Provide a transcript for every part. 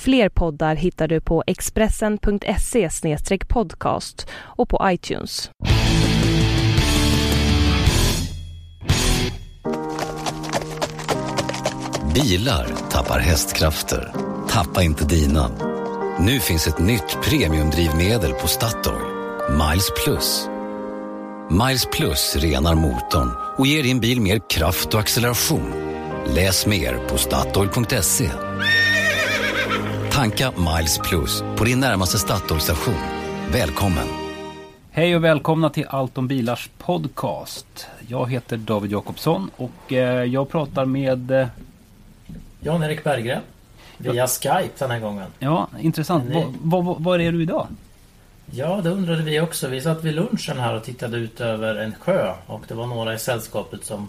Fler poddar hittar du på expressen.se podcast och på iTunes. Bilar tappar hästkrafter. Tappa inte dina. Nu finns ett nytt premiumdrivmedel på Statoil. Miles Plus. Miles Plus renar motorn och ger din bil mer kraft och acceleration. Läs mer på Statoil.se. Tanka Miles Plus på din närmaste Statoil-station. Välkommen! Hej och välkomna till Allt om bilars podcast. Jag heter David Jakobsson och eh, jag pratar med... Eh, Jan-Erik Berggren. Via Skype den här gången. ja, intressant. Ni- Var, var, var är du idag? Ja, det undrade vi också. Vi satt vid lunchen här och tittade ut över en sjö och det var några i sällskapet som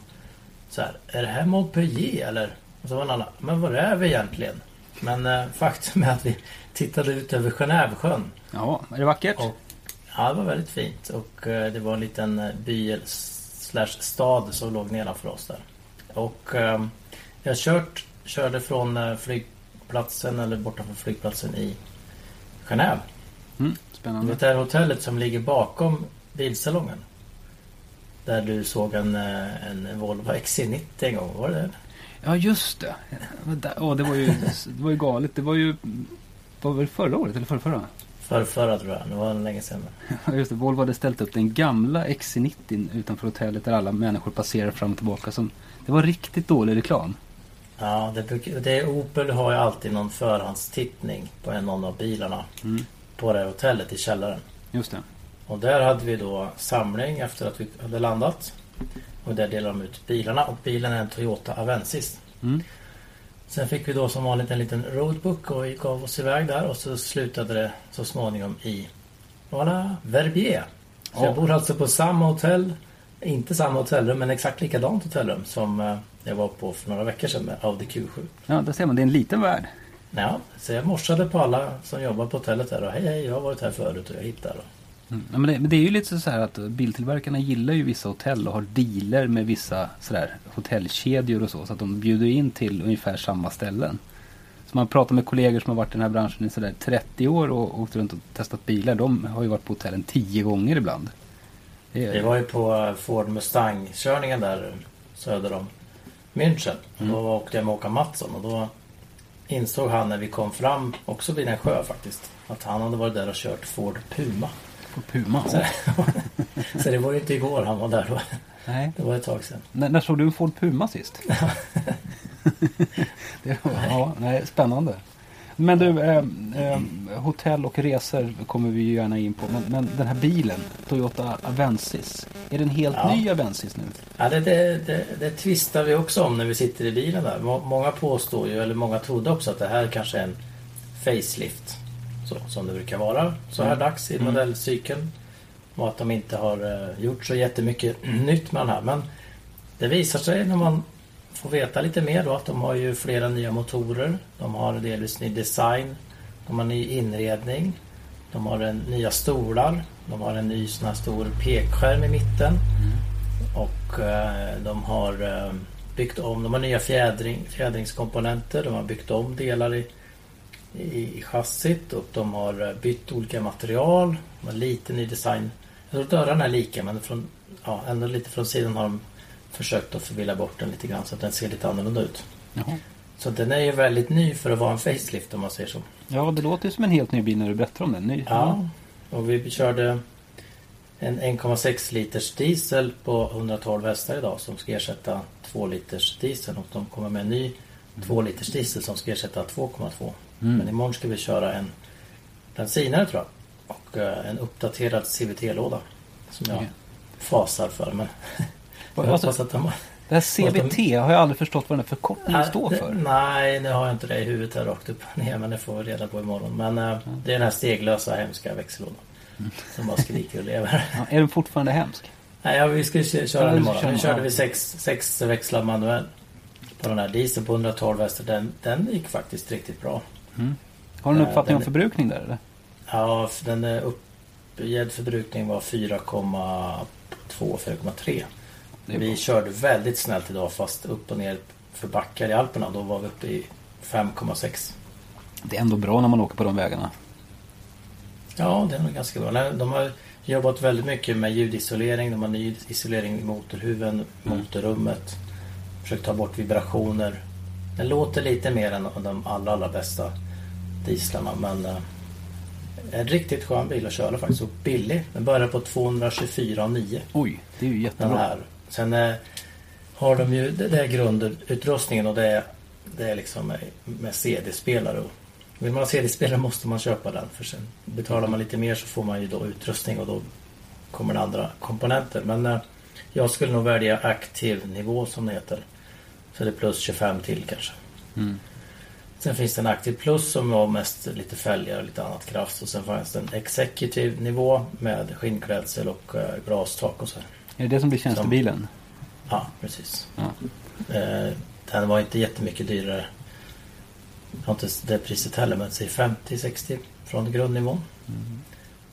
så här, är det här Montpellier eller? Och så var en annan, men var är vi egentligen? Men eh, faktum är att vi tittade ut över Genèvesjön. Ja, är det vackert? Och, ja, det var väldigt fint och eh, det var en liten eh, by slash stad som låg nedanför oss där. Och eh, jag kört, körde från eh, flygplatsen eller bortanför flygplatsen i Genève. Mm, spännande. det här hotellet som ligger bakom bilsalongen? Där du såg en, eh, en Volvo XC90 en gång, var det det? Ja, just det. Åh, det, var ju, det var ju galet. Det var ju... Var det förra året eller förra, förra? För förra tror jag, det var länge sedan. Ja, just det. Volvo hade ställt upp den gamla XC90 utanför hotellet där alla människor passerar fram och tillbaka. Som, det var riktigt dålig reklam. Ja, det, det Opel har ju alltid någon förhandstittning på en någon av bilarna. Mm. På det här hotellet i källaren. Just det. Och där hade vi då samling efter att vi hade landat. Och där delade de ut bilarna och bilen är en Toyota Avensis. Mm. Sen fick vi då som vanligt en liten roadbook och vi gav oss iväg där och så slutade det så småningom i Voilà, Verbier. Så Ja. jag bor alltså på samma hotell, inte samma hotellrum men exakt likadant hotellrum som eh, jag var på för några veckor sedan med Audi Q7. Ja, där ser man. Det är en liten värld. Ja, så jag morsade på alla som jobbar på hotellet där och hej hej jag har varit här förut och jag hittar. Och, Mm. Ja, men, det, men det är ju lite så här att biltillverkarna gillar ju vissa hotell och har dealer med vissa sådär hotellkedjor och så. Så att de bjuder in till ungefär samma ställen. Så man pratar med kollegor som har varit i den här branschen i sådär 30 år och åkt runt och testat bilar. De har ju varit på hotellen 10 gånger ibland. Det är, Vi var ju på eh, Ford Mustang-körningen där söder om München. Mm. Då åkte jag med Håkan Mattsson och då insåg han när vi kom fram, också vid en sjö faktiskt, att han hade varit där och kört Ford Puma. På Puma. Så, så det var ju inte igår han var där då. Nej. Det var ett tag sedan. När, när såg du en Ford Puma sist? det var, ja, nej, spännande. Men du, eh, eh, hotell och resor kommer vi ju gärna in på. Men, men den här bilen, Toyota Avensis. Är det en helt Ja. ny Avensis nu? Ja, det, det, det, det tvistar vi också om när vi sitter i bilen där. Må- Många påstår ju, eller många trodde också att det här kanske är en facelift. Så, som det brukar vara så här dags i modellcykeln. Och att de inte har eh, gjort så jättemycket nytt med den här. Men det visar sig när man får veta lite mer då att de har ju flera nya motorer. De har delvis ny design. De har ny inredning. De har en, nya stolar. De har en ny sån här stor pekskärm i mitten. Och eh, de har eh, byggt om, de har nya fjädring, fjädringskomponenter, de har byggt om delar i, i, chassit och de har bytt olika material. De har lite ny design. Jag tror dörrarna är lika men från, ja, ändå lite från sidan har de försökt att förvilla bort den lite grann så att den ser lite annorlunda ut. Jaha. Så den är ju väldigt ny för att vara en facelift om man säger så. Ja, det låter ju som en helt ny bil när du berättar om den. Ny, Ja, och vi körde en 1,6 liters diesel på 112 hästar idag som ska ersätta 2 liters diesel och de kommer med en ny 2 liters diesel som ska ersätta 2,2. Mm. Men imorgon ska vi köra en bensinare tror jag och eh, en uppdaterad CVT-låda som jag Okej. fasar för men jag hoppas att de Det här CVT har jag aldrig förstått vad den här förkortningen står det- för. Nej, nu har jag inte det i huvudet här rakt upp och ner men det får vi reda på imorgon. Men eh, det är den här steglösa hemska växellådan. Som bara skriker och lever. Ja, är den fortfarande hemsk? Nej, ja, vi skulle kö- köra den imorgon. Nu körde vi sex, sex växlar manuell. På den här diesel på 112 hästar. Den, den gick faktiskt riktigt bra. Har du en Eh, uppfattning om den- förbrukning där eller? Ja, den uppgedd förbrukning var 4,2, 4,3. Det är Vi bra. körde väldigt snällt idag fast upp och ner för backar i Alperna. Då var vi uppe i 5,6. Det är ändå bra när man åker på de vägarna. Ja, det är nog ganska bra. De har jobbat väldigt mycket med ljudisolering. De har ny isolering i motorhuven, motorrummet. Försökt ta bort vibrationer. Den låter lite mer än de allra, allra bästa dieslarna. Men eh, en riktigt skön bil att köra faktiskt. Och billig. Den börjar på 224,9. Oj, det är ju Den jättebra. här. Sen eh, har de ju, det, det är grundutrustningen och det är, det är liksom med, CD-spelare. Vill man ha CD-spelare måste man köpa den. För sen betalar man lite mer så får man ju då utrustning och då kommer det andra komponenter. Men eh, jag skulle nog välja aktiv nivå som det heter. Så det är plus 25 till kanske. Mm. Sen finns det en aktiv plus som var mest lite fälgar och lite annat kraft. Och sen finns det en executive nivå med skinnklädsel och eh, glastak och så. Är det det som blir tjänstebilen? Ja, precis. Ja. Eh, den var inte jättemycket dyrare. Jag har inte det priset heller, men säg 50-60 från grundnivån. Mm.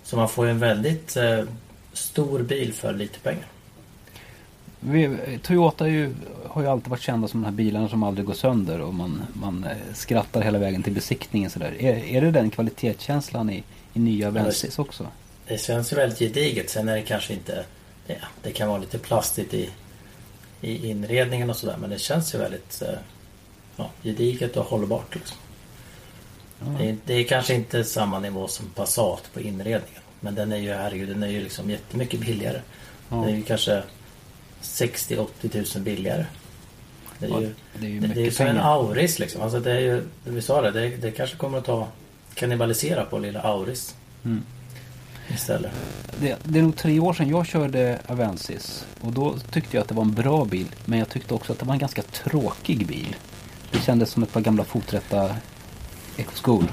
Så man får ju en väldigt eh, stor bil för lite pengar. Toyota ju, har ju alltid varit kända som de här bilarna som aldrig går sönder och man, man eh, skrattar hela vägen till besiktningen. Sådär. Är, är det den kvalitetskänslan i, i nya Avensis också? Det känns ju väldigt gediget. Sen är det kanske inte... Ja, det kan vara lite plastigt i, i inredningen och sådär. Men det känns ju väldigt eh, ja, gediget och hållbart. Liksom. Det, är, det är kanske inte samma nivå som Passat på inredningen. Men den är ju, herregud, den är ju liksom jättemycket billigare. Ja. Den är ju kanske 60-80 tusen billigare. Det är Ja, ju, det är ju det, det är mycket som en pengar. Auris liksom. Alltså det är ju, vi sa det, det, det kanske kommer att ta kannibalisera på lilla Auris. Mm. Istället. Det, det är nog tre år sedan jag körde Avensis. Och då tyckte jag att det var en bra bil. Men jag tyckte också att det var en ganska tråkig bil. Det kändes som ett par gamla foträtta Ecoskor.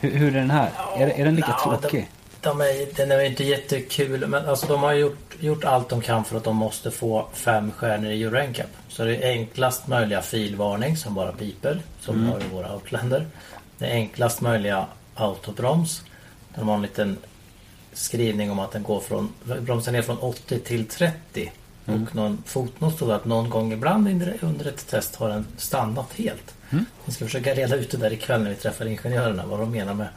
Hur, hur är den här? är, är den lika Ja, tråkig? De är, den är inte jättekul men alltså de har gjort, gjort allt de kan för att de måste få fem stjärnor i Euro NCAP. Så det är enklast möjliga filvarning som bara piper. Som Mm. har i våra Outlander. Det är enklast möjliga autobroms. De har en liten skrivning om att den går från bromsen ner från 80 till 30. Mm. Och någon fotnot stod att någon gång ibland under- under ett test har den stannat helt. Mm. Vi ska försöka reda ut det där ikväll när vi träffar ingenjörerna. Vad de menar med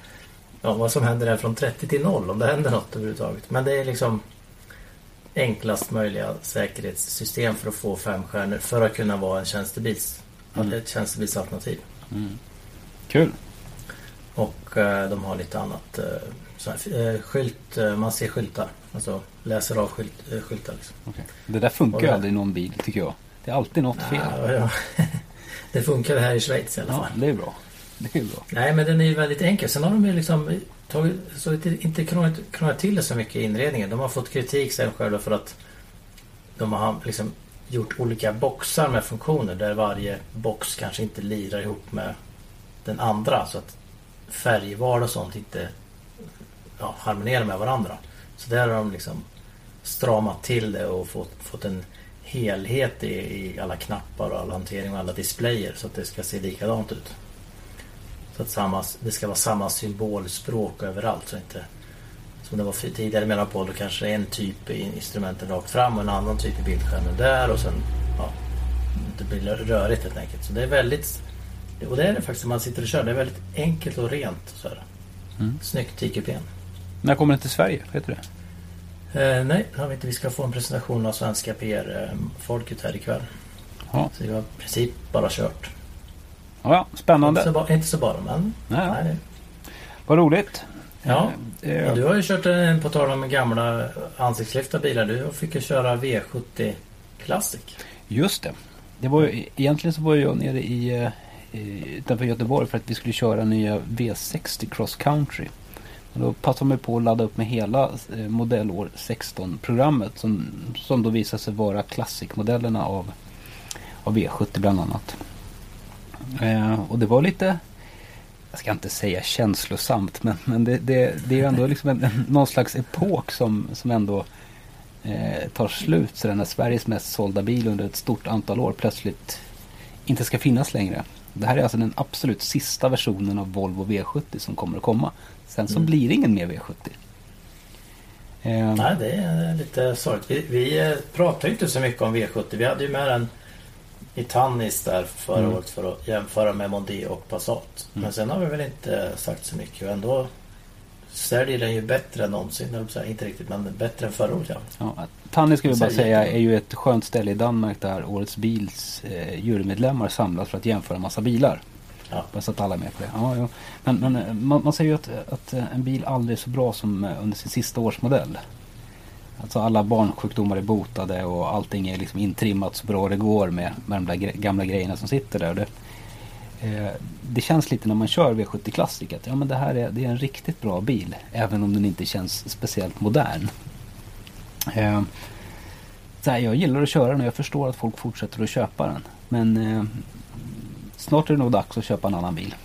ja, vad som händer där från 30 till 0 om det händer något överhuvudtaget. Men det är liksom enklast möjliga säkerhetssystem för att få fem stjärnor för att kunna vara en tjänstebils, Mm. ett tjänstebilsalternativ. Kul. Och eh, de har lite annat eh, här, eh, skylt, eh, man ser skyltar. Alltså läser av skylt, skyltar. Liksom. Okej. Det där funkar ju aldrig i någon bil tycker jag. Det är alltid något fel. Ja, ja. det funkar här i Schweiz i alla Ja, fall. det är bra. Det är bra. Nej men den är ju väldigt enkel. Sen har de ju liksom tagit, så inte, inte krånglat, krånglat till det så mycket i inredningen. De har fått kritik sen själva för att de har liksom gjort olika boxar med funktioner där varje box kanske inte lirar ihop med den andra. Så att färgval och sånt inte ja, harmonerar med varandra. Så där har de liksom stramat till det och fått, fått en helhet i, i alla knappar och all hantering och alla displayer så att det ska se likadant ut. Så att samma, det ska vara samma symbolspråk överallt. Så inte, som det var tidigare mellan på, då kanske en typ i instrumenten rakt fram och en annan typ i bildskärmen där och sen ja, det blir rörigt helt enkelt. Så det är väldigt och det är det faktiskt när man sitter och kör. Det är väldigt enkelt och rent. Så här. Mm. Snyggt i kupén. När kommer den till Sverige? Vet du det? Eh, nej, det har vi inte. Vi ska få en presentation av svenska PR-folket här ikväll. Ja, Så vi har i princip bara kört. Ja Inte så, spännande. ba- inte så bara, men... Nej. Nej, Vad roligt. Ja. Eh, Men du har ju kört en, på tal om gamla ansiktslyfta bilar. Du fick ju köra V70 Classic. Just det. det var ju, egentligen så var jag nere i, eh, i, utanför Göteborg för att vi skulle köra nya V60 Cross Country. Och då passade man på att ladda upp med hela eh, modellår 16-programmet som, som då visade sig vara klassikmodellerna av, av V70 bland annat. Eh, och det var lite jag ska inte säga känslosamt, men, men det, det, det är ju ändå liksom en, någon slags epok som, som ändå eh, tar slut. Så när Sveriges mest sålda bil under ett stort antal år plötsligt inte ska finnas längre. Det här är alltså den absolut sista versionen av Volvo V70 som kommer att komma. Sen så Mm. blir det ingen mer V70. Eh, Nej, det är lite sorgligt. Vi, vi eh, pratar ju inte så mycket om V70. Vi hade ju med den i Tannis där förra Mm. året för att jämföra med Mondeo och Passat. Men sen har vi väl inte sagt så mycket. Och ändå säljer den ju bättre än någonsin. Inte riktigt, men bättre än förra året. Ja. Ja, Tanni ska vi bara säga är ju ett skönt ställe i Danmark där Årets Bils eh, jurymedlemmar samlas för att jämföra massa bilar. Ja. Bara så att alla är med på det. Ja, ja. Men, men eh, man, man säger ju att, att eh, en bil aldrig är så bra som eh, under sin sista årsmodell. Alltså alla barnsjukdomar är botade och allting är liksom intrimmat så bra det går med, med de där gre- gamla grejerna som sitter där. Det, eh, det känns lite när man kör V70 Classic att ja, men det här är, det är en riktigt bra bil. Även om den inte känns speciellt modern. Eh, så här, jag gillar att köra den och jag förstår att folk fortsätter att köpa den. Men eh, snart är det nog dags att köpa en annan bil.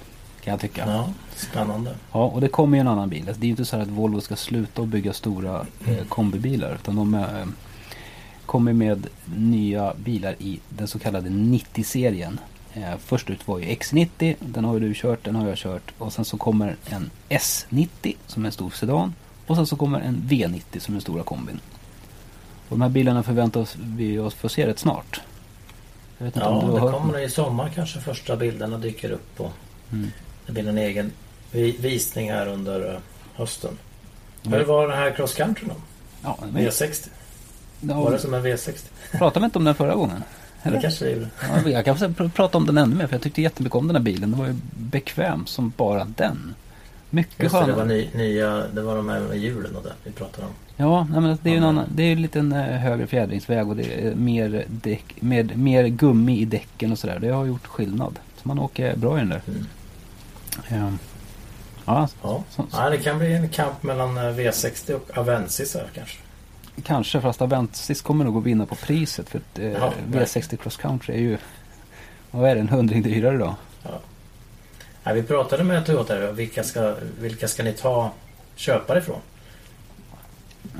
Kan jag tycka. Ja. ja, spännande. och det kommer ju en annan bil. Alltså, det är ju inte så här att Volvo ska sluta att bygga stora eh, kombibilar. Utan de eh, kommer med nya bilar i den så kallade 90-serien. Eh, först ut var ju X90. Den har ju du kört, den har jag kört. Och sen så kommer en S90 som är en stor sedan. Och sen så kommer en V90 som är den stora kombin. Och de här bilarna förväntar vi oss få se rätt snart. Ja, det kommer i sommar kanske första bilderna dyker upp. på Mm. Det blir en egen vi- visning här under eh, hösten. Mm. Hur var den här cross country då? Ja, men, V60? Var det som en V60? pratade vi inte om den förra gången? Det Eller? kanske vi gjorde. Ja, jag kan pr- pr- prata om den ännu mer för jag tyckte jättemycket om den här bilen. Den var ju bekväm som bara den. Mycket Just det, det var skönare. ny, nya, det var de här med hjulen och det vi pratade om. Ja, nej, men det är ju en annan, det är ju en liten eh, högre fjädringsväg och det är mer, däck, med, mer gummi i däcken och sådär. Det har gjort skillnad. Så man åker bra i den där. Mm. Ehm, ja, Ja. Så- så- ja, det kan bli en kamp mellan eh, V60 och Avensis här kanske. kanske fast Aventis kommer nog att vinna på priset. För att, eh, Jaha, V60 Cross Country är ju, vad är det, en hundring dyrare då? Ja, vi pratade med Toyota. Vilka ska, vilka ska ni ta köpare ifrån?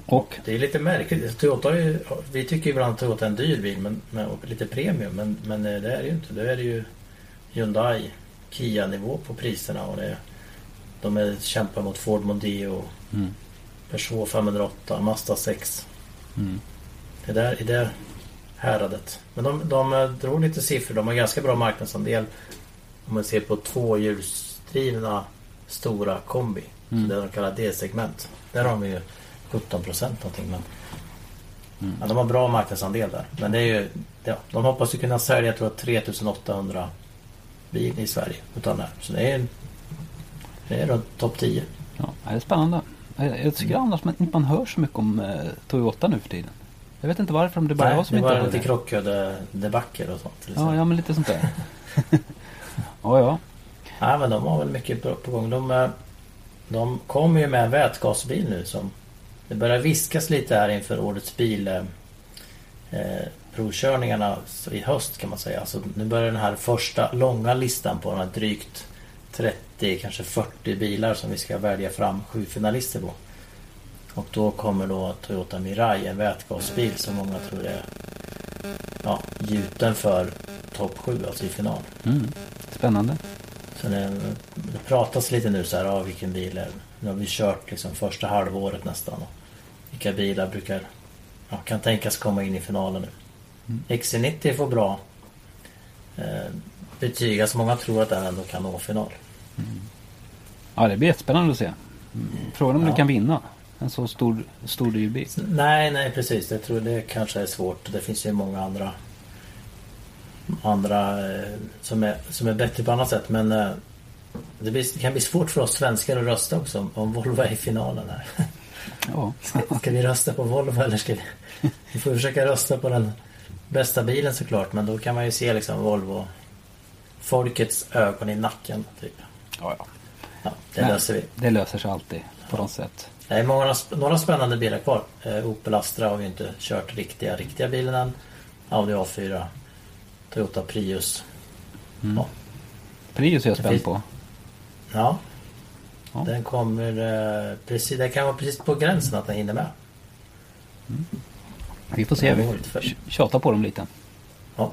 Och Det är lite märkligt. Toyota ju, vi tycker ibland att Toyota är en dyr bil men, men, och lite premium. Men, men eh, det är det ju inte. Det är det ju Hyundai, Kia-nivå på priserna. Och det, de är, kämpar mot Ford Mondeo, Mm. Peugeot 508, Mazda 6. Mm. Det där, i det häradet. Men de, de eh, drog lite siffror. De har ganska bra marknadsandel. Om man ser på tvåhjulsdrivna stora kombi. Mm. Det de kallar D-segment. Där har de ju 17 procent någonting. Men Mm. ja, de har bra marknadsandel där. Men det är ju, ja, de hoppas ju kunna sälja tror jag, 3800 bil i Sverige. Utan det här. Så det är, det är runt topp 10. Ja, det är spännande. Jag tycker Mm. annars att inte man hör så mycket om eh, Toyota nu för tiden. Jag vet inte varför, om det bara Nej, jag som det inte var lite det. krockkudddebacker och sånt. till Ja, ja, men lite sånt där. ja, ja. Nej men de har väl mycket på, på gång. De, eh, de kommer ju med en vätgasbil nu som det börjar viskas lite här inför årets bil eh, eh, provkörningarna i höst kan man säga. Alltså, nu börjar den här första långa listan på de här drygt 30, kanske 40 bilar som vi ska välja fram sju finalister på. Och då kommer då Toyota Mirai, en vätgasbil som många tror är ja, gjuten för topp 7, alltså i final. Mm. Spännande. Så det, det pratas lite nu så här, ja, vilken bil är? Nu har vi kört liksom första halvåret nästan. Vilka bilar brukar, ja, kan tänkas komma in i finalen nu. Mm. XC90 får bra eh, betyg. Alltså många tror att den ändå kan nå final. Ja, det blir jättespännande att se. Mm. Frågan om Ja. du kan vinna en så stor, stor dyr bil. Nej, nej precis. Jag tror det kanske är svårt. Det finns ju många andra andra eh, som, är, som är bättre på annat sätt. Men eh, det, blir, det kan bli svårt för oss svenskar att rösta också om, om Volvo är i finalen här. Ja. Ska vi rösta på Volvo eller ska vi... Vi får försöka rösta på den bästa bilen såklart. Men då kan man ju se liksom Volvo Folkets ögon i nacken. Typ. ja, ja. Ja, det Men löser vi. Det löser sig alltid på något sätt. Det är många, några spännande bilar kvar. Eh, Opel Astra har vi inte kört riktiga, riktiga bilen än. Audi A4. Toyota Prius. Mm. Ja. Prius är jag spänd på. Ja. Ja. Den kommer eh, precis, det kan vara precis på gränsen att den hinner med. Vi får se. Vi tjatar på dem lite. Ja.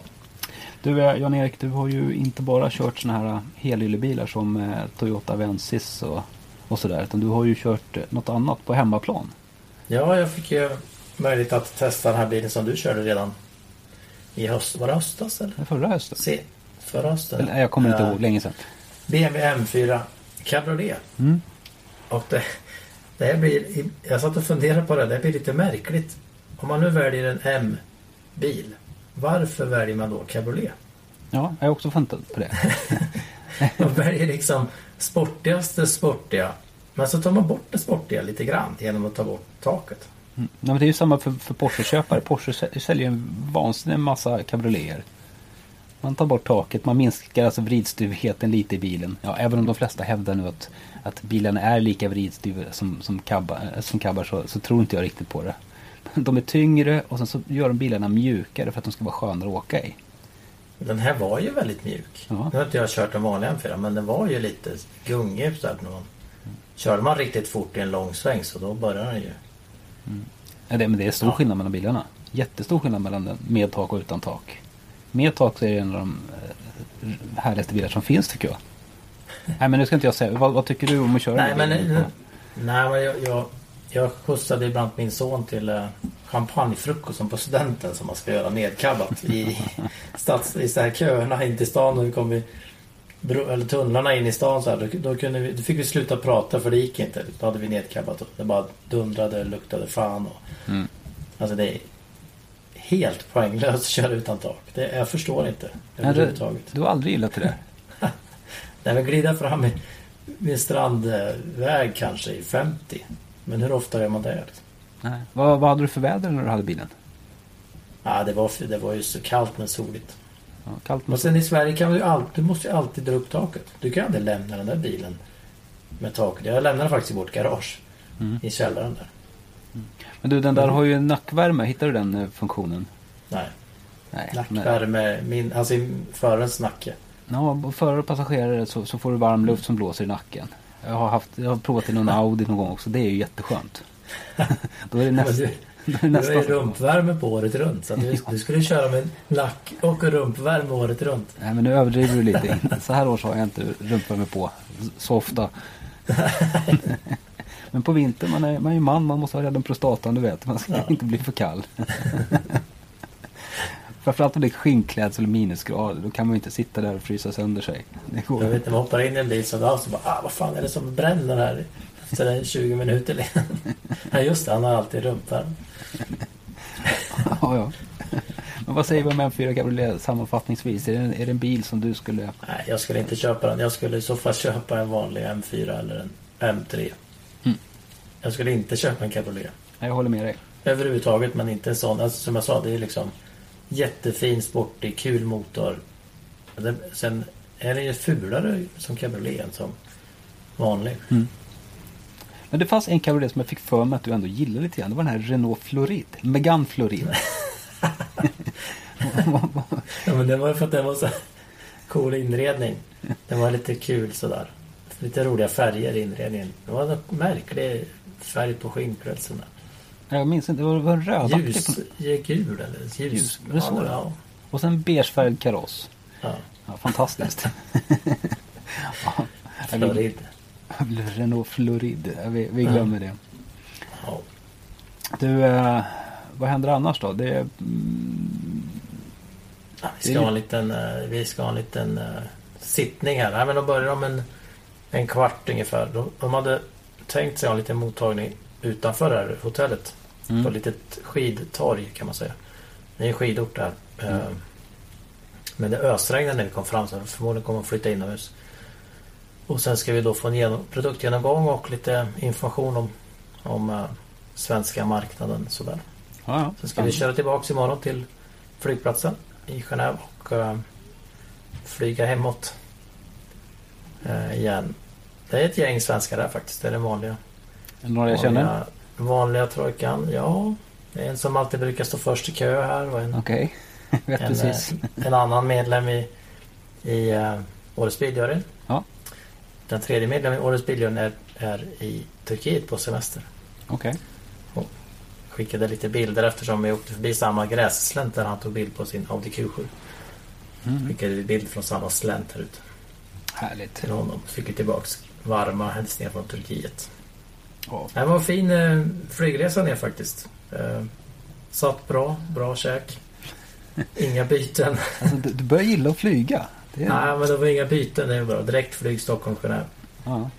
Du eh, Jan-Erik, du har ju inte bara kört såna här helylebilar som eh, Toyota Avensis och, och sådär. Utan du har ju kört eh, något annat på hemmaplan. ja, jag fick ju möjlighet att testa den här bilen som du körde redan i höst. Var det höstas eller? Förra hösten. Se, förra hösten. Jag kommer inte Eh, ihåg, länge sedan. BMW M4 Cabriolet. Mm. Och det, det här blir, jag satt och funderade på det, det blir lite märkligt. Om man nu väljer en M-bil, varför väljer man då cabriolet? Ja, jag har också funderat på det. Man väljer liksom sportigaste sportiga, men så tar man bort det sportiga lite grann genom att ta bort taket. Mm. Nej, men det är ju samma för, för Porsche-köpare. Porsche sä- säljer en vansinnig massa cabrioleter. Man tar bort taket, man minskar alltså vridstyvheten lite i bilen. Ja, även om de flesta hävdar nu att, att bilen är lika vridstyv som, som, cabbar, eh, som cabbar så, så tror inte jag riktigt på det. De är tyngre och sen så gör de bilarna mjukare för att de ska vara skönare att åka i. Den här var ju väldigt mjuk. Ja. Nu har inte jag kört en vanlig M4, men den var ju lite gungig så när man Körde man riktigt fort i en lång sväng så då börjar den ju. Ja, det, men det är stor Ja. skillnad mellan bilarna. Jättestor skillnad mellan den med tak och utan tak. Med tak så är det en av de eh, härligaste bilar som finns tycker jag. Nej men nu ska inte jag säga, vad, vad tycker du om att köra Nej den men, bilen? nej, men jag, jag, jag skjutsade ibland min son till eh, champagnefrukosten på studenten som man ska göra nedkabbat i, stads, i så här köerna in till stan. Och vi kom i, eller tunnlarna in i stan så här, då, då, kunde vi, då fick vi sluta prata för det gick inte. Då hade vi nedkabbat och det bara dundrade, luktade fan. Och, Mm. Alltså det är helt poänglöst att köra utan tak. Det, jag förstår inte Nej, du, överhuvudtaget. du har aldrig gillat det där? Nej men glida fram i, vid en strandväg kanske i 50. Men hur ofta gör man det? Liksom? Nej. Vad, vad hade du för väder när du hade bilen? Ja, det, var, det var ju så kallt men soligt. Ja, kallt Men men sen i Sverige kan du alltid, du måste ju alltid dra upp taket. Du kan aldrig lämna den där bilen med taket. Jag lämnade faktiskt i vårt garage. Mm. I källaren där. Men du den där har ju en nackvärme, hittar du den eh, funktionen? Nej, Nej. nackvärme, min, alltså förarens nacke. Ja, förare och passagerare så, så får du varm luft som blåser i nacken. Jag har, haft, jag har provat i någon Audi någon gång också. Det är ju jätteskönt. Då är det, näst, Men då är det Du har ju nästan... rumpvärme på året runt. Så att du, du skulle köra med nack och rumpvärme året runt. Nej men nu överdriver du lite. Så här års har jag inte rumpvärme på så ofta. Men på vintern, man är, ju man, man måste ha om prostatan du vet. Man ska Ja. inte bli för kall. Framförallt om det är skinnklädsel eller minusgrader. Då kan man ju inte sitta där och frysa sönder sig. Det går Jag vet när man hoppar in i en bil så, bara, ah, vad fan är det som bränner här? Efter en 20 minuter. ja just det, han har alltid rumpvärme. Ja, ja. Men vad säger vi om M4 Cabriolet sammanfattningsvis? Är det, en, är det en bil som du skulle... Nej, jag skulle inte köpa den. Jag skulle i så fall köpa en vanlig M4 eller en M3. Mm. Jag skulle inte köpa en cabriolet. Nej, Jag håller med dig. Överhuvudtaget, men inte en sån. Alltså, som jag sa, det är liksom jättefin, sportig, kul motor. Sen är den ju fulare som cabriolet än som vanlig. Men det fanns en cabriolet som jag fick för mig att du ändå gillade lite grann. Det var den här Renault Florid. Megane Florid. Ja, men det var ju för att den var så cool inredning. Den var lite kul sådär. Lite roliga färger i inredningen. Det var en märklig färg på skinnklädseln. Jag minns inte, det var, det en rödaktig. Ljus, gul eller ljus. Ljus, det så? ja, Och sen beigefärgad kaross. ja. Ja, fantastiskt. ja, Florid. Renault Florid. Ja, Vi, vi glömmer det. Ja. Du, eh, vad händer annars då? Det, mm, Ja, Det vi, ska ha ju- en liten, eh, vi ska ha en liten eh, sittning här. Nej, men de börjar om en, en kvart ungefär. De, de hade tänkt sig ha en liten mottagning utanför det här hotellet. Mm. På ett litet skidtorg kan man säga. Det är en skidort där. Eh, Men det ösregnade när vi kom fram så förmodligen kommer de flytta inomhus. Och sen ska vi då få en genom, produktgenomgång och lite information om, om eh, svenska marknaden. Sådär. ja, ja, Sen ska vi köra tillbaks imorgon till flygplatsen i Genève och eh, flyga hemåt eh, igen. Det är ett gäng svenskar där faktiskt. Det är den vanliga, några jag känner? vanliga, trojkan. Ja, det är en som alltid brukar stå först i kö här och en, Okej, jag vet en, precis. eh, en annan medlem i, i uh, Årets Biljury. Ja. Den tredje medlemmen i Årets Biljörn är, är i Turkiet på semester. Okej. Skickade lite bilder eftersom vi åkte förbi samma grässlänt där han tog bild på sin Audi Q7. Mm. Skickade vi bild från samma slänt här ute Härligt. till honom. Fick vi tillbaks varma hälsningar från Turkiet. Ja. Det var en fin eh, flygresa ner faktiskt. Eh, satt bra, bra käk. Inga byten. Alltså, du, du börjar gilla att flyga. Är, Nej, men det var inga byten. Det är bra. Direktflyg Stockholm-Genève. ja.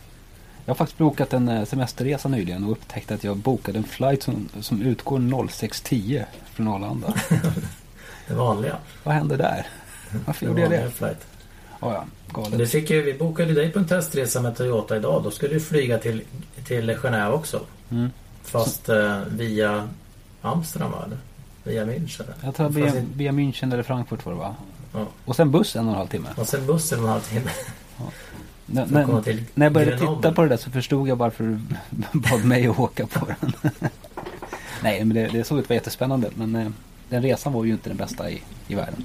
Jag har faktiskt bokat en eh, semesterresa nyligen och upptäckte att jag bokade en flight som, som utgår 06.10 från Arlanda. Det vanliga. Vad hände där? Varför Det gjorde jag det? flight. Ja, ja, galet. det fick ju, vi bokade dig på en testresa med Toyota idag. Då skulle du flyga till, till Genève också. Mm. Fast eh, via Amsterdam va? Via München. Jag tror Fast via, in- via München eller Frankfurt var det va? Ja. Och sen buss en och en halv timme. Och sen bussen en halvtimme. När, För att komma när, till när jag började Grenoble. titta på det där så förstod jag varför du bad mig att åka på den. Nej, men det, det såg ut att vara jättespännande. Men eh, den resan var ju inte den bästa i, i världen.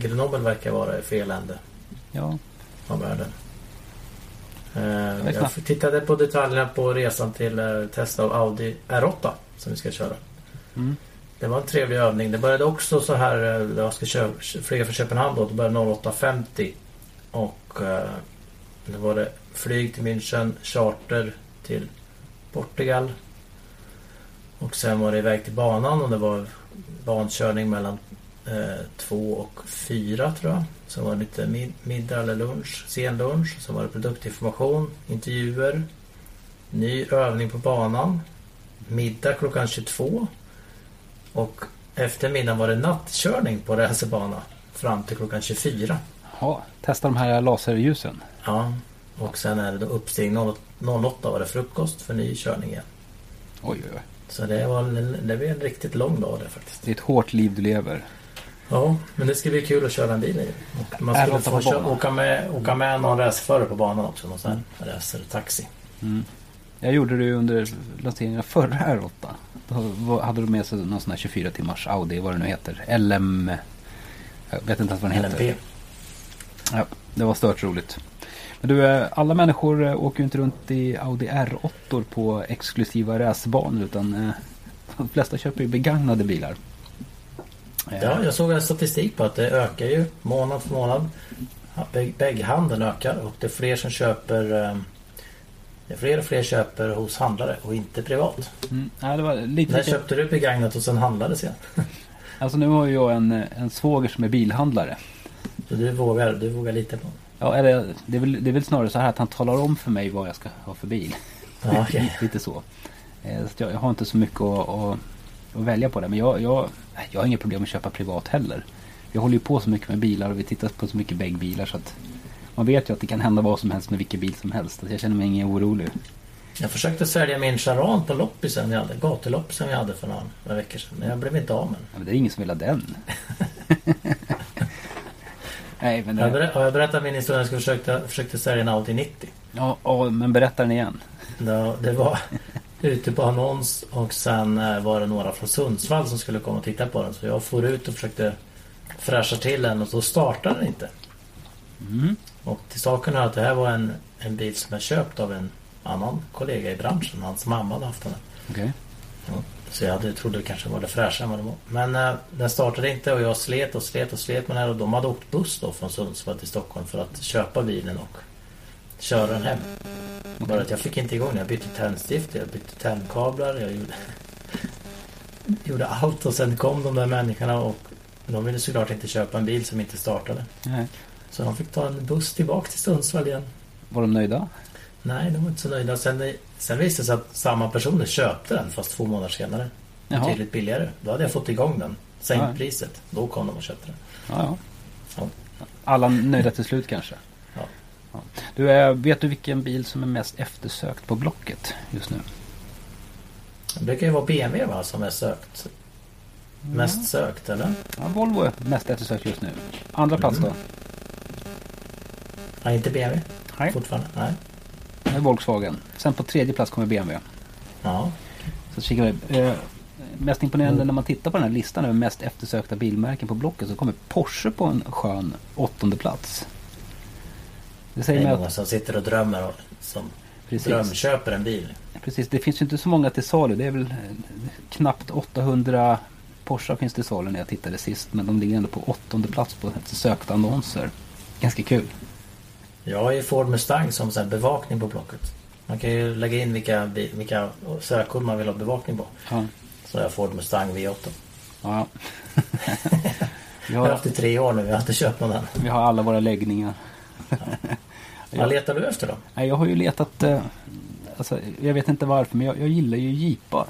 Grenoble verkar vara i fel ände Ja, av världen. Eh, jag tittade på detaljerna på resan till eh, test av Audi R8 som vi ska köra. Mm. Det var en trevlig övning. Det började också så här, eh, jag ska köra, flyga från Köpenhamn då, det började 08.50. Och eh, då var det flyg till München, charter till Portugal. Och sen var det iväg till banan och det var bankörning mellan eh, två och fyra tror jag. Sen var det lite mid- middag eller lunch, sen lunch. Sen var det produktinformation, intervjuer, ny övning på banan. Middag klockan 22. Och efter middagen var det nattkörning på racerbana fram till klockan 24. ja testa de här laserljusen. Ja, och sen är det då uppstig 08 var det frukost för ny körning igen. Oj, oj, oj. Så det var det blev en riktigt lång dag det faktiskt. Det är ett hårt liv du lever. Ja, men det ska bli kul att köra en bil i. Och man skulle få köra, åka, med, åka med någon racerförare på banan också. Någon sån här racertaxi. Mm. Jag gjorde det ju under lanseringen av förra R8. Då hade de med sig någon sån här 24 timmars Audi, vad det nu heter. LM... Jag vet inte ens vad den heter. LMP. Ja, det var stört roligt. Men du, eh, alla människor eh, åker ju inte runt i Audi R8 på exklusiva racerbanor utan eh, de flesta köper ju begagnade bilar. Ja, jag såg en statistik på att det ökar ju månad för månad. Bägg- Bägghandeln ökar och det är fler som köper eh, det är fler och fler köper hos handlare och inte privat. Mm, ja, det var lite, När lite, köpte du begagnat och sen handlades igen? alltså nu har jag en, en svåger som är bilhandlare. Så du vågar, du vågar lita på? Ja, eller, det, är väl, det är väl snarare så här att han talar om för mig vad jag ska ha för bil. Ja, okej. lite, lite så. Eh, så jag, jag har inte så mycket att, att, att välja på det. Men jag, jag, jag har inga problem att köpa privat heller. Vi håller ju på så mycket med bilar och vi tittar på så mycket väggbilar så att man vet ju att det kan hända vad som helst med vilken bil som helst. Jag känner mig ingen orolig. Jag försökte sälja min Charan på loppisen vi hade, gatuloppisen vi hade för några, några veckor sedan. Men jag blev inte av med den. Ja, men det är ingen som vill ha den. nej, men, Har jag, det, ber- har jag berättat min historia? Jag försökte, försökte sälja en Audi 90. ja, ja, men berätta den igen. Det, det var ute på annons och sen eh, var det några från Sundsvall som skulle komma och titta på den. Så jag for ut och försökte fräscha till den och så startade den inte. Mm. Och till saken är att det här var en, en bil som är köpt av en annan kollega i branschen. Hans mamma hade haft den. Ja, så jag hade, trodde det kanske var det fräscha än vad det var. Men eh, den startade inte och jag slet och slet och slet med den här och de hade åkt buss då från Sundsvall till Stockholm för att köpa bilen och köra den hem. Bara att jag fick inte igång den. Jag bytte tändstift, jag bytte tändkablar, jag gjorde, gjorde allt och sen kom de där människorna och de ville såklart inte köpa en bil som inte startade. Nej. Så de fick ta en buss tillbaka till Sundsvall igen. Var de nöjda? Nej, de var inte så nöjda. Sen, sen visade det sig att samma personer köpte den fast två månader senare. Jaha. Betydligt billigare. Då hade jag fått igång den. Sänkt Ja. priset. Då kom de och köpte den. Ja. Ja. Alla nöjda till slut kanske? Ja. Du, eh, vet du vilken bil som är mest eftersökt på Blocket just nu? Det brukar ju vara BMW va, som är sökt. Mest sökt eller? Ja, Volvo är mest eftersökt just nu. Andra plats då? Nej, inte BMW. Nej. Fortfarande. Nej. Det är Volkswagen. Sen på tredje plats kommer BMW. Ja. Så kikar vi. Eh, mest imponerande när man tittar på den här listan över mest eftersökta bilmärken på Blocket så kommer Porsche på en skön åttonde plats. Det Det säger är mig många som sitter och drömmer och som precis, drömköper en bil. precis, det finns ju inte så många till salu. Det är väl eh, knappt 800 Porsche finns till salu när jag tittade sist. Men de ligger ändå på åttonde plats på sökta annonser. Ganska kul. Jag har ju Ford Mustang som så bevakning på Blocket. Man kan ju lägga in vilka, vilka sökord man vill ha bevakning på. Ja. Så jag Ford Mustang V8. ja. Jag har har, haft i tre år nu, jag har inte köpt någon än. vi har alla våra läggningar. Vad letar du efter då? Jag har ju letat, eh, alltså, jag vet inte varför, men jag, jag gillar ju jeepar.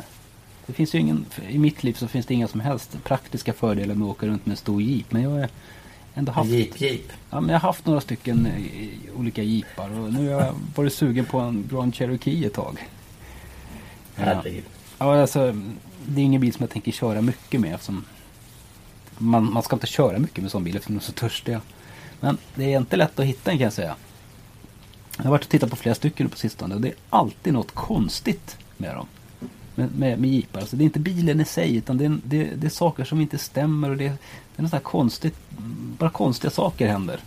Det finns ju ingen, i mitt liv så finns det inga som helst praktiska fördelar med att åka runt med en stor jeep. Men jag har ändå haft, Jeep Jeep. ja, men jag har haft några stycken eh, olika jeepar och nu har jag varit sugen på en Grand Cherokee ett tag. Ja. Herregud. Ja, alltså, det är ingen bil som jag tänker köra mycket med eftersom man, man ska inte köra mycket med sån bil eftersom de är så törstiga. Men det är inte lätt att hitta en kan jag säga. Jag har varit och tittat på flera stycken på sistone och det är alltid något konstigt med dem. Med, med, med jeepar. Alltså det är inte bilen i sig utan det är, det, det är saker som inte stämmer och det, det är något så här konstigt. Bara konstiga saker händer.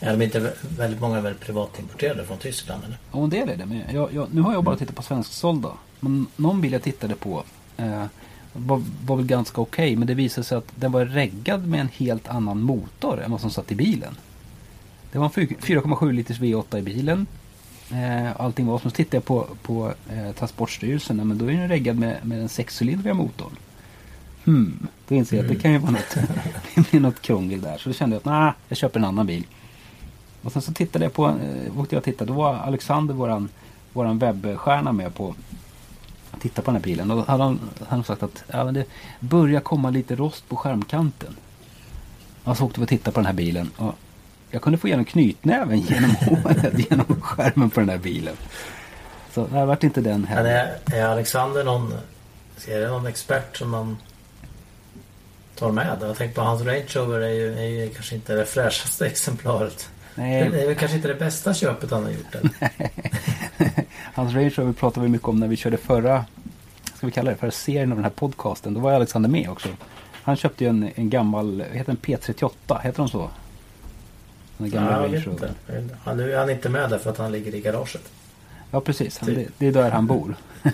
Är de inte vä- väldigt många väl privatimporterade från Tyskland eller? Ja, en del är det. Men jag, jag, nu har jag bara tittat på svensksålda. Men någon bil jag tittade på eh, var, var väl ganska okej. men det visade sig att den var reggad med en helt annan motor än vad som satt i bilen. Det var en 4,7 liters V8 i bilen. Eh, allting var som så tittade jag på, på eh, Transportstyrelsen. Men då är den reggad med, med den sexcylindriga motorn. Hmm, då inser jag att det kan ju vara något, det något krångel där. Så då kände jag att nah, jag köper en annan bil. Och sen så tittade jag på, eh, åkte jag och tittade, då var Alexander, våran, våran webbstjärna med på att titta på den här bilen. Och då hade han, han hade sagt att ja, men det börjar komma lite rost på skärmkanten. Och så åkte vi och tittade på den här bilen. Och jag kunde få igenom knytnäven genom håret, genom skärmen på den här bilen. Så det vart inte den Men heller. är, är Alexander någon... Är det någon expert som man tar med? Jag tänker på hans Range Rover är ju, är ju kanske inte det fräschaste exemplaret. Det Nej, är väl kanske inte det bästa köpet han har gjort. Hans Range Rover pratade vi mycket om när vi körde förra, ska vi kalla det, förra serien av den här podcasten. Då var Alexander med också. Han köpte ju en, en gammal, heter den, P38, heter de så? Den gamla Ja, jag vet inte. Han, nu är han inte med där för att han ligger i garaget. Ja precis, han, Typ. det, det är där han bor. Nej,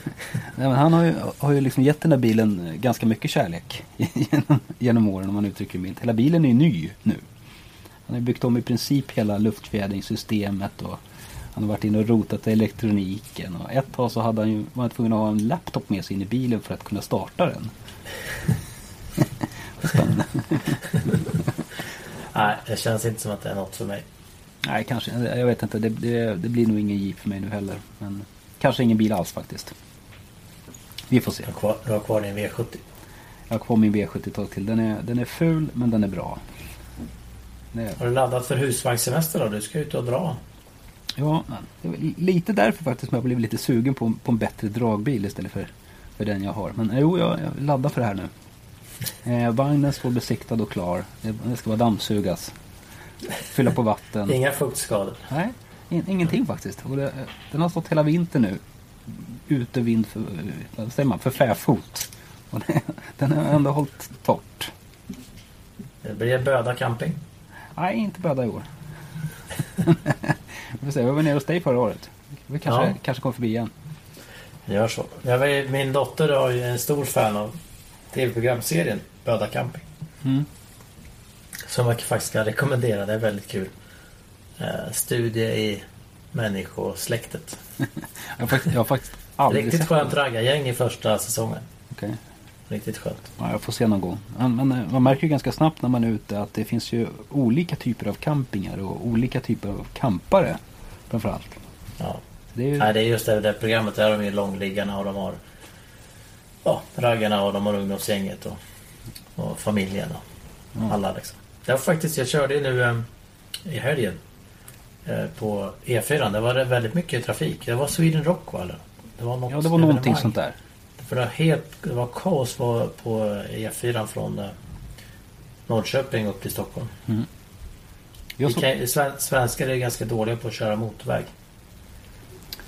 men han har ju, har ju liksom gett den där bilen ganska mycket kärlek genom, genom åren om man uttrycker det milt. Hela bilen är ju ny nu. Han har byggt om i princip hela luftfjädringssystemet och han har varit inne och rotat i elektroniken. Och ett tag så hade han ju, var han tvungen att ha en laptop med sig in i bilen för att kunna starta den. Spännande. Nej, det känns inte som att det är något för mig. Nej, kanske. Jag vet inte. Det, det, det blir nog ingen Jeep för mig nu heller. Men kanske ingen bil alls faktiskt. Vi får se. Du har kvar, du har kvar din V70. Jag har kvar min V70 ett tag till. Den är, den är ful men den är bra. Är, Har du laddat för husvagnssemester då? Du ska ut och dra. ja, det är lite därför faktiskt som jag blev lite sugen på, på en bättre dragbil istället för, för den jag har. Men jo, jag, jag laddar för det här nu. Eh, vagnen står besiktad och klar. Det, det ska vara dammsugas. Fylla på vatten. Inga fuktskador. Nej, in, ingenting faktiskt. Och det, den har stått hela vintern nu. Ute vind för, vad säger man, för fäfot. Och det, den har ändå hållit torrt. Det blir Böda camping. Nej, inte bädda i år. Vi får se, jag var nere hos dig förra året. Vi kanske, Ja. kanske kommer förbi igen. Gör så. Jag min dotter är ju en stor fan av tv-programserien Böda camping. Mm. Som jag faktiskt kan rekommendera. Det är väldigt kul. Eh, studie i människosläktet. Jag har faktiskt, jag har faktiskt aldrig Riktigt sett skönt raggargäng i första säsongen. Okej. Riktigt skönt. Ja, jag får se någon gång. Men, men eh, man märker ju ganska snabbt när man är ute att det finns ju olika typer av campingar och olika typer av campare. Framförallt. Ja. Det är ju, Nej, det är just det, det programmet. Där har de ju långliggarna och de har ja, raggarna och de har ungdomsgänget och, och familjen och alla liksom. Det var faktiskt, jag körde nu eh, i helgen eh, på E4. Det var det väldigt mycket trafik. Det var Sweden Rock va? Eller? Det var, något ja, det var någonting sånt där. För det var helt, det var kaos på, på E4 från eh, Norrköping upp till Stockholm. Jag Vi så, kan, sven, svenskar är ganska dåliga på att köra motorväg.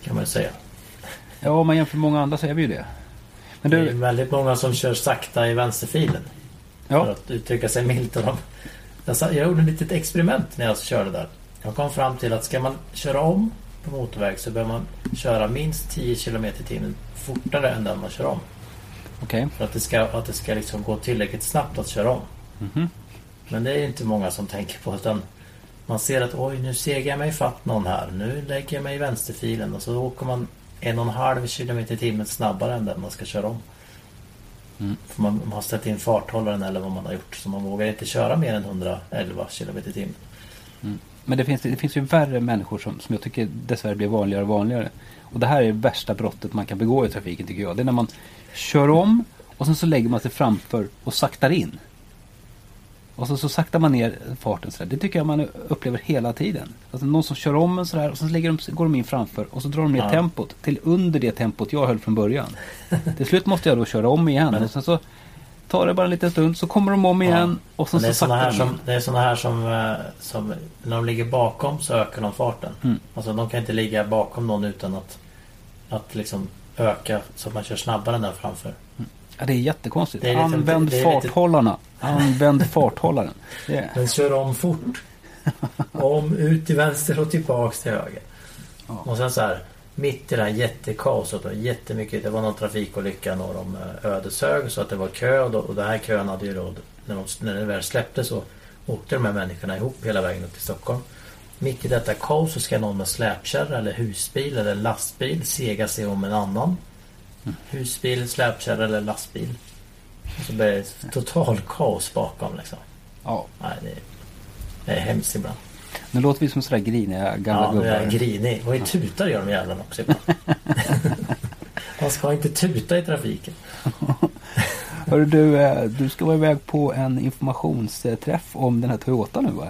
Kan man ju säga. ja, om man jämför med många andra så är vi ju det. Men Det är du, väldigt många som kör sakta i vänsterfilen. För ja, att uttrycka sig milt. Och de, jag, gjorde ett litet experiment när jag körde där. Jag kom fram till att ska man köra om på motorväg så behöver man köra minst 10 km i timmen fortare än den man kör om. Okej. För att det ska, att det ska liksom gå tillräckligt snabbt att köra om. Mhm. Men det är inte många som tänker på utan man ser att oj nu segar jag mig fatt någon här. Nu lägger jag mig i vänsterfilen och så åker man en och en halv kilometer i timmen snabbare än den man ska köra om. Mm. För man, man har ställt in farthållaren eller vad man har gjort så man vågar inte köra mer än 111 kilometer i timmen. Men det finns, det finns ju värre människor som, som jag tycker dessvärre blir vanligare och vanligare. Och det här är det värsta brottet man kan begå i trafiken tycker jag. Det är när man kör om och sen så lägger man sig framför och saktar in. Och så, så saktar man ner farten sådär. Det tycker jag man upplever hela tiden. Alltså någon som kör om en sådär och så de, går de in framför och så drar de ner Ja. tempot till under det tempot jag höll från början. till slut måste jag då köra om igen. Men- och sen så tar det bara en liten stund så kommer de om igen och sen det är så här som, det är såna här som, eh, som när de ligger bakom så ökar de farten. Mm. Alltså de kan inte ligga bakom någon utan att, att liksom öka så att man kör snabbare än den framför. Ja, det är jättekonstigt. Det är lite- Använd det är lite- farthållarna. Använd farthållaren. Det är, Men kör om fort. Om, ut till vänster och tillbaks till höger. Ja. Och sen så här. Mitt i det här jättekaoset och jättemycket. Det var någon trafikolycka norr om eh, Ödeshög så att det var kö och, då, och det här kön hade ju då när, de, när väl släppte så åkte de här människorna ihop hela vägen upp till Stockholm. Mitt i detta kaos så ska någon med släpkärra eller husbil eller lastbil sega sig om en annan. Husbil, släpkärra eller lastbil. Och så blir det total kaos bakom liksom. ja. Nej, det är, det är hemskt ibland. Nu låter vi som sådär griniga gamla Ja, nu är jag gubbar. grinig. Och i tutar gör de jävlarna också ibland. Man ska inte tuta i trafiken. Hörru du, eh, du ska vara iväg på en informationsträff om den här Toyota nu va?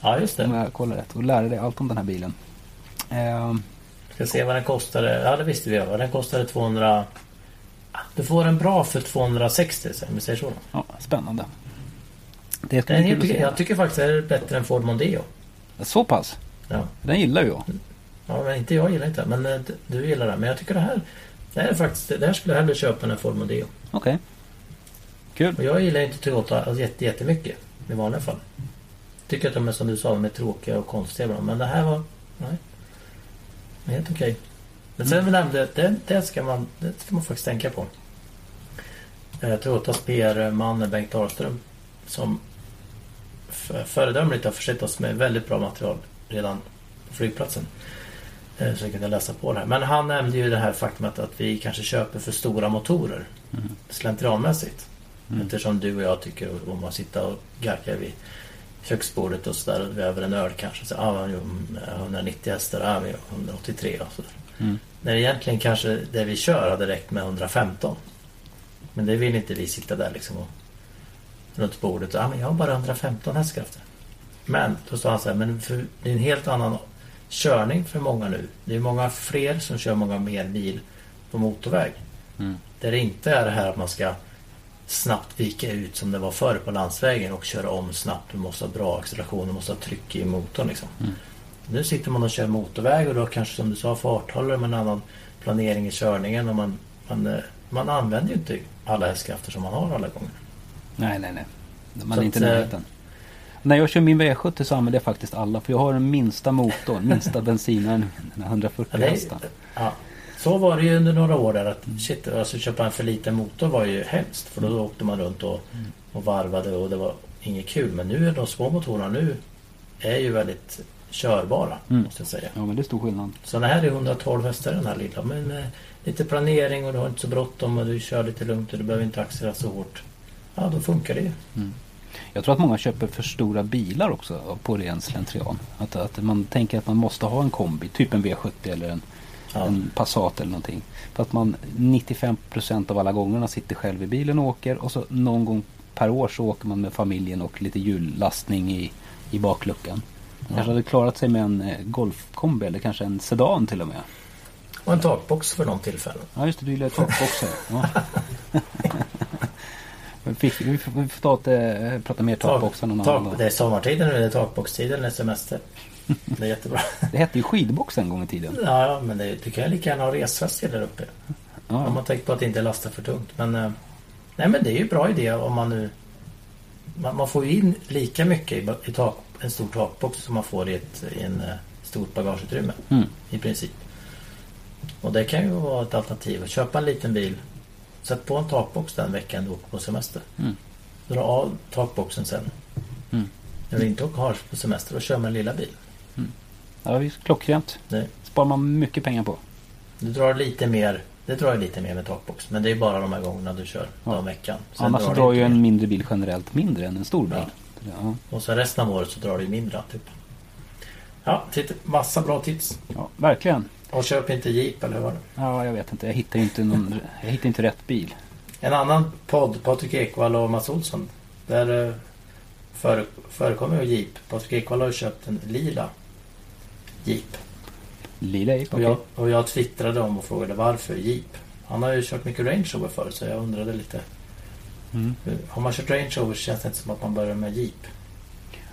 Ja, just Om det. jag kollar rätt. Och lära dig allt om den här bilen. Ska se vad den kostade. Ja, det visste vi. Vad den kostade 200... Ah, Du får en bra för 260, så- om vi säger så. ja, spännande. Det ska Den se. jag tycker faktiskt är bättre än Ford Mondeo. Så pass? Ja. Den gillar ju jag. ja, men inte jag gillar inte Men eh, du gillar den. Men jag tycker det här... Det här är faktiskt... Det här skulle jag hellre köpa än en Ford Mondeo. Okej. Kul. Och jag gillar inte Toyota alltså, jätte, jättemycket. I vanliga fall. Tycker att de är som du sa, de är tråkiga och konstiga ibland. Men det här var... Nej. Helt okej. Men sen vi nämnde, det, det, ska man, det ska man faktiskt tänka på. Eh, Toyotas PR-man Bengt Dahlström som föredömligt har försett oss med väldigt bra material redan på flygplatsen. Eh, Så vi kunde läsa på det här. Men han nämnde ju det här faktumet att vi kanske köper för stora motorer. Slentrianmässigt. Eftersom du och jag tycker om att sitta och garka vid köksbordet och sådär och över en öl kanske. Så, ah, jo, mm, 190 hästar, ah, vi har 183 och sådär. Mm. När egentligen kanske det vi kör hade räckt med 115. Men det vill inte vi sitta där liksom och runt bordet. Ah, men jag har bara 115 hästkrafter. Men då sa han så här, men för, det är en helt annan körning för många nu. Det är många fler som kör många mer bil på motorväg. Mm. Där det inte är det här att man ska snabbt vika ut som det var förr på landsvägen och köra om snabbt. Du måste ha bra acceleration, du måste ha tryck i motorn liksom. Mm. Nu sitter man och kör motorväg och då kanske som du sa farthållare med en annan planering i körningen och man, man, eh, man använder ju inte alla hästkrafter som man har alla gånger. Nej, nej, nej. Man Så är inte i eh, närheten. När jag kör min V70 så använder jag faktiskt alla. För jag har den minsta motorn, minsta bensinaren, den här 140 Ja, det är- hästar. Ja. Så var det ju under några år där att shit, alltså köpa en för liten motor var ju hemskt. För då åkte man runt och, och varvade och det var inget kul. Men nu är de små motorerna nu är ju väldigt körbara Mm. måste jag säga. Ja, men det är stor skillnad. Så den här är 112 hästar den här lilla. Men med lite planering och du har inte så bråttom och du kör lite lugnt och du behöver inte accelerera så hårt. Ja, då funkar det ju. Jag tror att många köper för stora bilar också på ren slentrian. Att, att man tänker att man måste ha en kombi, typ en V70 eller en, Ja. en Passat eller någonting. För att man 95% av alla gångerna sitter själv i bilen och åker och så någon gång per år så åker man med familjen och lite hjullastning i, i bakluckan. Man kanske hade klarat sig med en eh, golfkombi eller kanske en sedan till och med. Och en takbox för de tillfällen. Ja just det, du gillar takboxar. Ja. Vi får eh, prata mer takboxar någon annan dag. Det är sommartiden nu, det är takboxtiden, det är semester. Det är jättebra. Det hette ju skidbox en gång i tiden. Ja, men det, du kan lika gärna ha resväst där uppe. Om Ja, man tänker på att inte lasta för tungt. Men, eh, nej, men det är ju bra idé om man nu... Man, man får ju in lika mycket i, i tak, en stor takbox som man får i ett i en, eh, stort bagageutrymme. Mm. I princip. Och det kan ju vara ett alternativ. Att köpa en liten bil. Sätt på en takbox den veckan du åker på semester. Mm. Dra av takboxen sen. Mm. När du inte åker på semester, då kör man en lilla bil. Ja, visst, klockrent. Det, sparar man mycket pengar på. du drar lite mer. Det drar ju lite mer med takbox. Men det är bara de här gångerna du kör Ja. den veckan. Sen Annars det drar inte ju en mindre bil generellt mindre än en stor bil. Ja. Och sen resten av året så drar det mindre. Typ. Ja, titta, massa bra tips. Ja, verkligen. Och köp inte Jeep eller vad det Ja, jag vet inte. Jag hittar inte, någon, jag hittar inte rätt bil. En annan podd, Patrik Ekwall och Mats Olsson. Där eh, före, förekommer ju Jeep. Patrik Ekwall har ju köpt en lila Jeep. Lila Ape, Och, jag, och jag twittrade om och frågade varför Jeep. Han har ju kört mycket Range Rover förr så jag undrade lite. Mm. Har man kört Range Rover känns det inte som att man börjar med Jeep.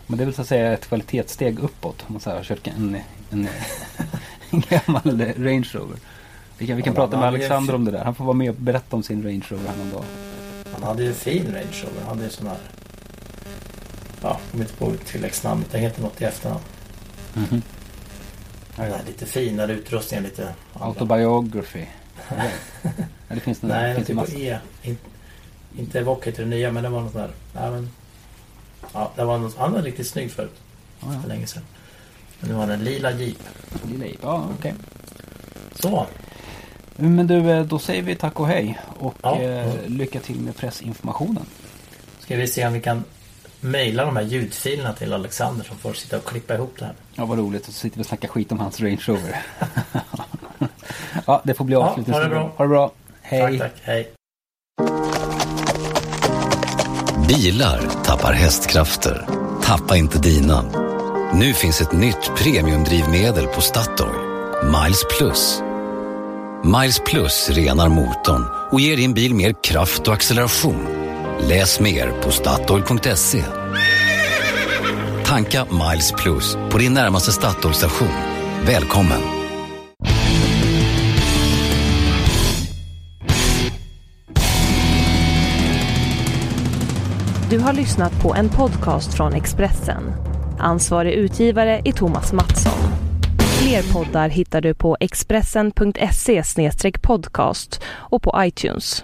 Men det är väl så att säga ett kvalitetssteg uppåt. Om man så här har kört en, en, en gammal Range Rover. Vi kan, vi kan Ja, prata med Alexander om det där. Han får vara med och berätta om sin Range Rover någon dag. Han hade ju en fin Range Rover. Han hade ju sån här... Ja, jag kommer inte på tilläggsnamnet. Det heter något i efternamn. Mhm. Ja, Den ja. lite finare utrustningen. Lite... Autobiography. Ja, det finns nog Nej, den finns typ på massa. E. In, inte Evoque heter det nya, men det var något där. Nej, men, ja, det var något, han var riktigt snygg förut. Ja, För ja. länge sedan. Men nu har den lila Jeep. Lila Ape. Ja, okej. Så. Men du, eh, då säger vi tack och hej. Och Ja. eh, lycka till med pressinformationen. Ska vi se om vi kan mejla de här ljudfilerna till Alexander som får sitta och klippa ihop det här. Ja, vad roligt. Och så sitter vi och snackar skit om hans Range Rover. ja, det får bli Ja, avslutning. ha det bra. Ha det bra. Hej. Tack, tack. Hej. Bilar tappar hästkrafter. Tappa inte dina. Nu finns ett nytt premiumdrivmedel på Statoil. Miles Plus. Miles Plus renar motorn och ger din bil mer kraft och acceleration. Läs mer på Statoil.se. Tanka Miles Plus på din närmaste Statoil-station. Välkommen! Du har lyssnat på en podcast från Expressen. Ansvarig utgivare är Thomas Mattsson. Fler poddar hittar du på expressen.se podcast och på iTunes.